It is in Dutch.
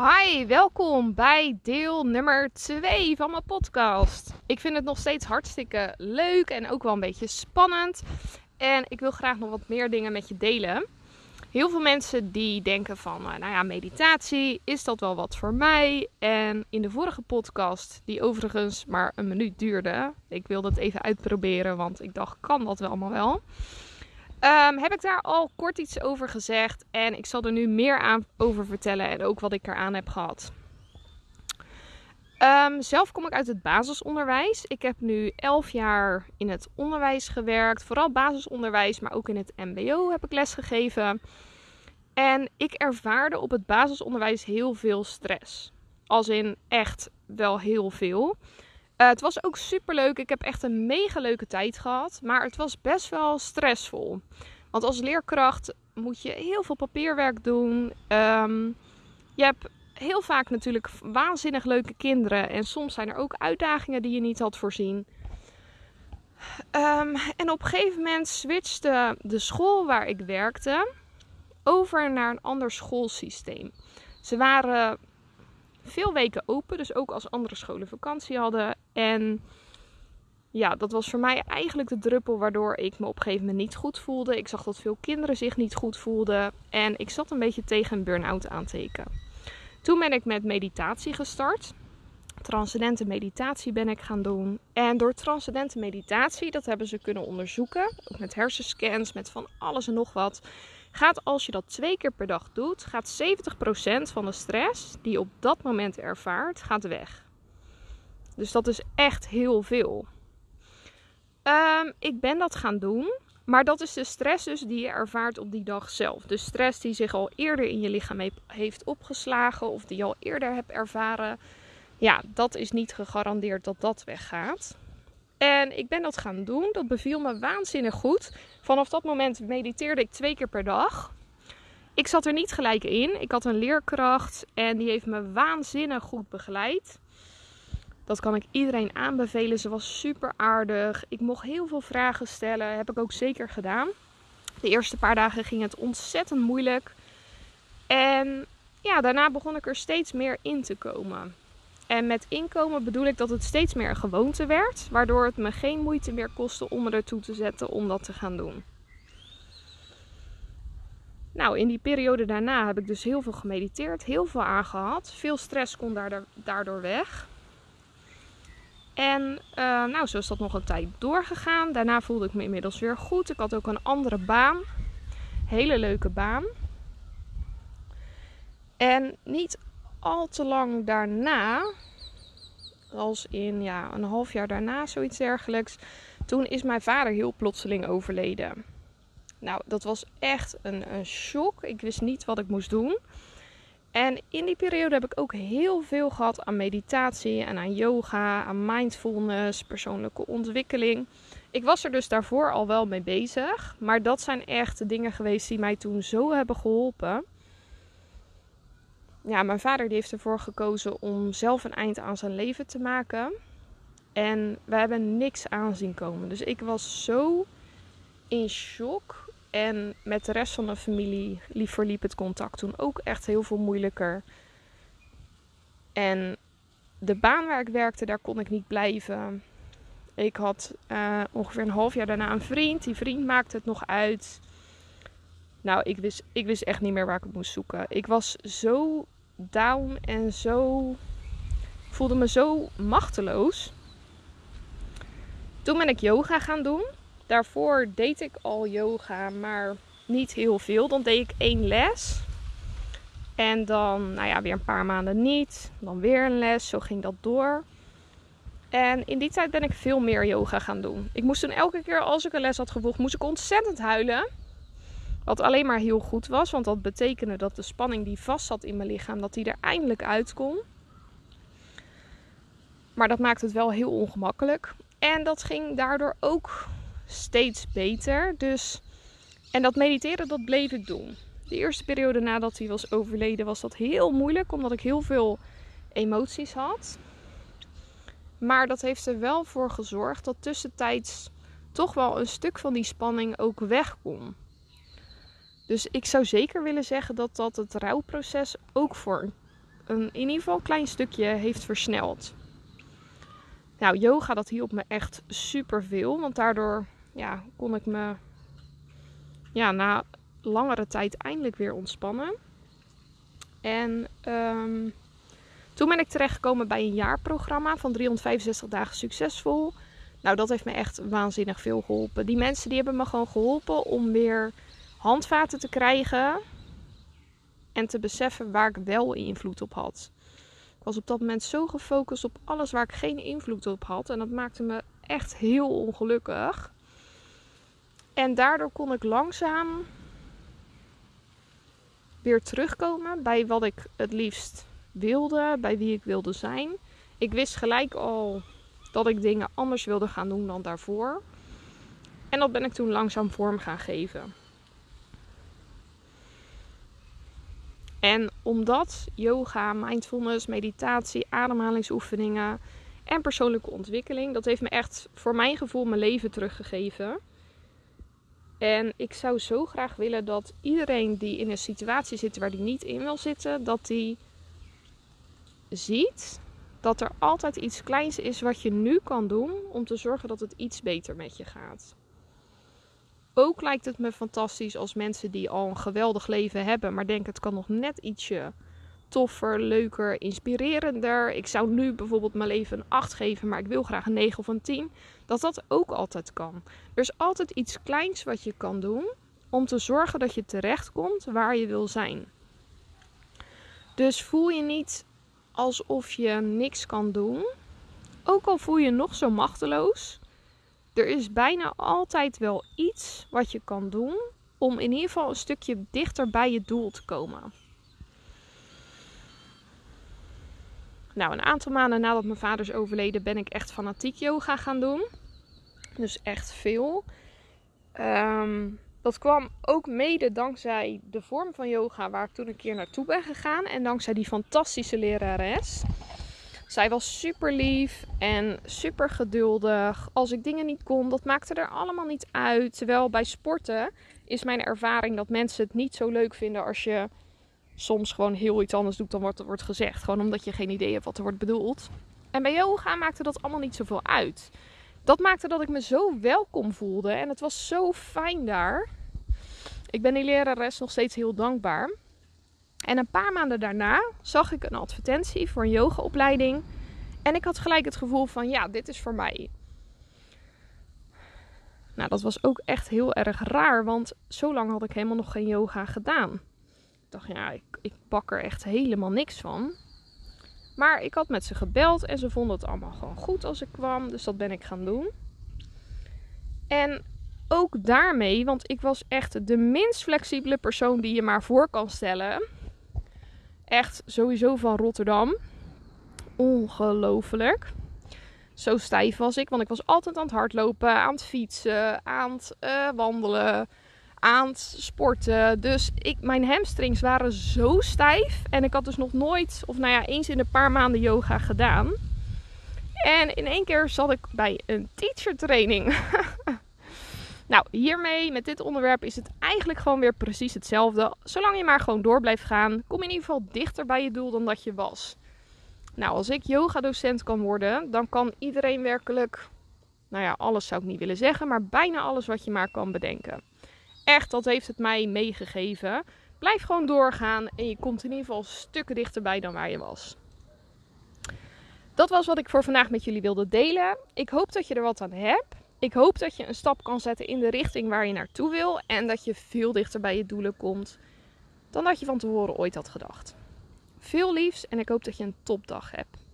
Hi, welkom bij deel nummer 2 van mijn podcast. Ik vind het nog steeds hartstikke leuk en ook wel een beetje spannend. En ik wil graag nog wat meer dingen met je delen. Heel veel mensen die denken van, eh, nou ja, meditatie, is dat wel wat voor mij? En in de vorige podcast, die overigens maar een minuut duurde, ik wilde het even uitproberen, want ik dacht, kan dat wel allemaal wel? Um, heb ik daar al kort iets over gezegd en ik zal er nu meer aan over vertellen en ook wat ik eraan heb gehad. Um, zelf kom ik uit het basisonderwijs. Ik heb nu 11 jaar in het onderwijs gewerkt, vooral basisonderwijs, maar ook in het MBO heb ik lesgegeven. En ik ervaarde op het basisonderwijs heel veel stress. Als in echt wel heel veel. Uh, het was ook super leuk. Ik heb echt een mega leuke tijd gehad. Maar het was best wel stressvol. Want als leerkracht moet je heel veel papierwerk doen. Um, je hebt heel vaak natuurlijk waanzinnig leuke kinderen. En soms zijn er ook uitdagingen die je niet had voorzien. Um, en op een gegeven moment switchte de school waar ik werkte over naar een ander schoolsysteem. Ze waren veel weken open, dus ook als andere scholen vakantie hadden. En ja, dat was voor mij eigenlijk de druppel waardoor ik me op een gegeven moment niet goed voelde. Ik zag dat veel kinderen zich niet goed voelden en ik zat een beetje tegen een burn-out aan teken. Toen ben ik met meditatie gestart. Transcendente meditatie ben ik gaan doen. En door transcendente meditatie, dat hebben ze kunnen onderzoeken, met hersenscans, met van alles en nog wat, gaat als je dat twee keer per dag doet, gaat 70% van de stress die je op dat moment ervaart, gaat weg. Dus dat is echt heel veel. Um, ik ben dat gaan doen. Maar dat is de stress dus die je ervaart op die dag zelf. De stress die zich al eerder in je lichaam heeft opgeslagen of die je al eerder hebt ervaren. Ja, dat is niet gegarandeerd dat dat weggaat. En ik ben dat gaan doen. Dat beviel me waanzinnig goed. Vanaf dat moment mediteerde ik twee keer per dag. Ik zat er niet gelijk in. Ik had een leerkracht en die heeft me waanzinnig goed begeleid. Dat kan ik iedereen aanbevelen. Ze was super aardig. Ik mocht heel veel vragen stellen. Heb ik ook zeker gedaan. De eerste paar dagen ging het ontzettend moeilijk. En ja, daarna begon ik er steeds meer in te komen. En met inkomen bedoel ik dat het steeds meer een gewoonte werd, waardoor het me geen moeite meer kostte om me ertoe te zetten om dat te gaan doen. Nou, in die periode daarna heb ik dus heel veel gemediteerd, heel veel aangehad. Veel stress kon daardoor weg. En uh, nou, zo is dat nog een tijd doorgegaan. Daarna voelde ik me inmiddels weer goed. Ik had ook een andere baan. Hele leuke baan. En niet al te lang daarna, als in ja, een half jaar daarna, zoiets dergelijks, toen is mijn vader heel plotseling overleden. Nou, dat was echt een, een shock. Ik wist niet wat ik moest doen. En in die periode heb ik ook heel veel gehad aan meditatie en aan yoga, aan mindfulness, persoonlijke ontwikkeling. Ik was er dus daarvoor al wel mee bezig, maar dat zijn echt de dingen geweest die mij toen zo hebben geholpen ja, mijn vader die heeft ervoor gekozen om zelf een eind aan zijn leven te maken. En we hebben niks aanzien komen. Dus ik was zo in shock. En met de rest van de familie verliep het contact toen ook echt heel veel moeilijker. En de baan waar ik werkte, daar kon ik niet blijven. Ik had uh, ongeveer een half jaar daarna een vriend. Die vriend maakte het nog uit. Nou, ik wist, ik wist echt niet meer waar ik het moest zoeken. Ik was zo down en zo. voelde me zo machteloos. Toen ben ik yoga gaan doen. Daarvoor deed ik al yoga, maar niet heel veel. Dan deed ik één les. En dan, nou ja, weer een paar maanden niet. Dan weer een les. Zo ging dat door. En in die tijd ben ik veel meer yoga gaan doen. Ik moest toen elke keer als ik een les had gevolgd, moest ik ontzettend huilen. Wat alleen maar heel goed was, want dat betekende dat de spanning die vast zat in mijn lichaam, dat die er eindelijk uit kon. Maar dat maakte het wel heel ongemakkelijk. En dat ging daardoor ook steeds beter. Dus, en dat mediteren, dat bleef ik doen. De eerste periode nadat hij was overleden was dat heel moeilijk, omdat ik heel veel emoties had. Maar dat heeft er wel voor gezorgd dat tussentijds toch wel een stuk van die spanning ook weg kon. Dus ik zou zeker willen zeggen dat dat het rouwproces ook voor een in ieder geval klein stukje heeft versneld. Nou, yoga dat hielp me echt super veel. Want daardoor ja, kon ik me ja, na langere tijd eindelijk weer ontspannen. En ehm, toen ben ik terechtgekomen bij een jaarprogramma van 365 dagen succesvol. Nou, dat heeft me echt waanzinnig veel geholpen. Die mensen die hebben me gewoon geholpen om weer handvaten te krijgen en te beseffen waar ik wel invloed op had. Ik was op dat moment zo gefocust op alles waar ik geen invloed op had. En dat maakte me echt heel ongelukkig. En daardoor kon ik langzaam weer terugkomen bij wat ik het liefst wilde, bij wie ik wilde zijn. Ik wist gelijk al dat ik dingen anders wilde gaan doen dan daarvoor. En dat ben ik toen langzaam vorm gaan geven. En omdat yoga, mindfulness, meditatie, ademhalingsoefeningen en persoonlijke ontwikkeling, dat heeft me echt voor mijn gevoel mijn leven teruggegeven. En ik zou zo graag willen dat iedereen die in een situatie zit waar die niet in wil zitten, dat die ziet dat er altijd iets kleins is wat je nu kan doen om te zorgen dat het iets beter met je gaat. Ook lijkt het me fantastisch als mensen die al een geweldig leven hebben, maar denken het kan nog net ietsje toffer, leuker, inspirerender. Ik zou nu bijvoorbeeld mijn leven een 8 geven, maar ik wil graag een 9 of een 10. Dat dat ook altijd kan. Er is altijd iets kleins wat je kan doen om te zorgen dat je terechtkomt waar je wil zijn. Dus voel je niet alsof je niks kan doen. Ook al voel je nog zo machteloos. Er is bijna altijd wel iets wat je kan doen om in ieder geval een stukje dichter bij je doel te komen. Nou, een aantal maanden nadat mijn vader is overleden, ben ik echt fanatiek yoga gaan doen. Dus echt veel. Ehm, dat kwam ook mede dankzij de vorm van yoga waar ik toen een keer naartoe ben gegaan. En dankzij die fantastische lerares. Zij was super lief en super geduldig. Als ik dingen niet kon, dat maakte er allemaal niet uit. Terwijl bij sporten is mijn ervaring dat mensen het niet zo leuk vinden als je soms gewoon heel iets anders doet dan wat er wordt gezegd. Gewoon omdat je geen idee hebt wat er wordt bedoeld. En bij yoga maakte dat allemaal niet zoveel uit. Dat maakte dat ik me zo welkom voelde en het was zo fijn daar. Ik ben die lerares nog steeds heel dankbaar. En een paar maanden daarna zag ik een advertentie voor een yogaopleiding. En ik had gelijk het gevoel van ja, dit is voor mij. Nou, dat was ook echt heel erg raar, want zo lang had ik helemaal nog geen yoga gedaan. Ik dacht, ja, ik, ik pak er echt helemaal niks van. Maar ik had met ze gebeld en ze vonden het allemaal gewoon goed als ik kwam. Dus dat ben ik gaan doen. En ook daarmee, want ik was echt de minst flexibele persoon die je maar voor kan stellen. Echt sowieso van Rotterdam. Ongelooflijk. Zo stijf was ik, want ik was altijd aan het hardlopen, aan het fietsen, aan het uh, wandelen, aan het sporten. Dus ik, mijn hamstrings waren zo stijf. En ik had dus nog nooit, of nou ja, eens in een paar maanden yoga gedaan. En in één keer zat ik bij een teacher training. nou, hiermee, met dit onderwerp, is het eigenlijk gewoon weer precies hetzelfde. Zolang je maar gewoon door blijft gaan, kom je in ieder geval dichter bij je doel dan dat je was. Nou, als ik yoga docent kan worden, dan kan iedereen werkelijk, nou ja, alles zou ik niet willen zeggen, maar bijna alles wat je maar kan bedenken echt, dat heeft het mij meegegeven. Blijf gewoon doorgaan en je komt in ieder geval stukken dichterbij dan waar je was. Dat was wat ik voor vandaag met jullie wilde delen. Ik hoop dat je er wat aan hebt. Ik hoop dat je een stap kan zetten in de richting waar je naartoe wil en dat je veel dichter bij je doelen komt dan dat je van tevoren ooit had gedacht. Veel liefs en ik hoop dat je een topdag hebt.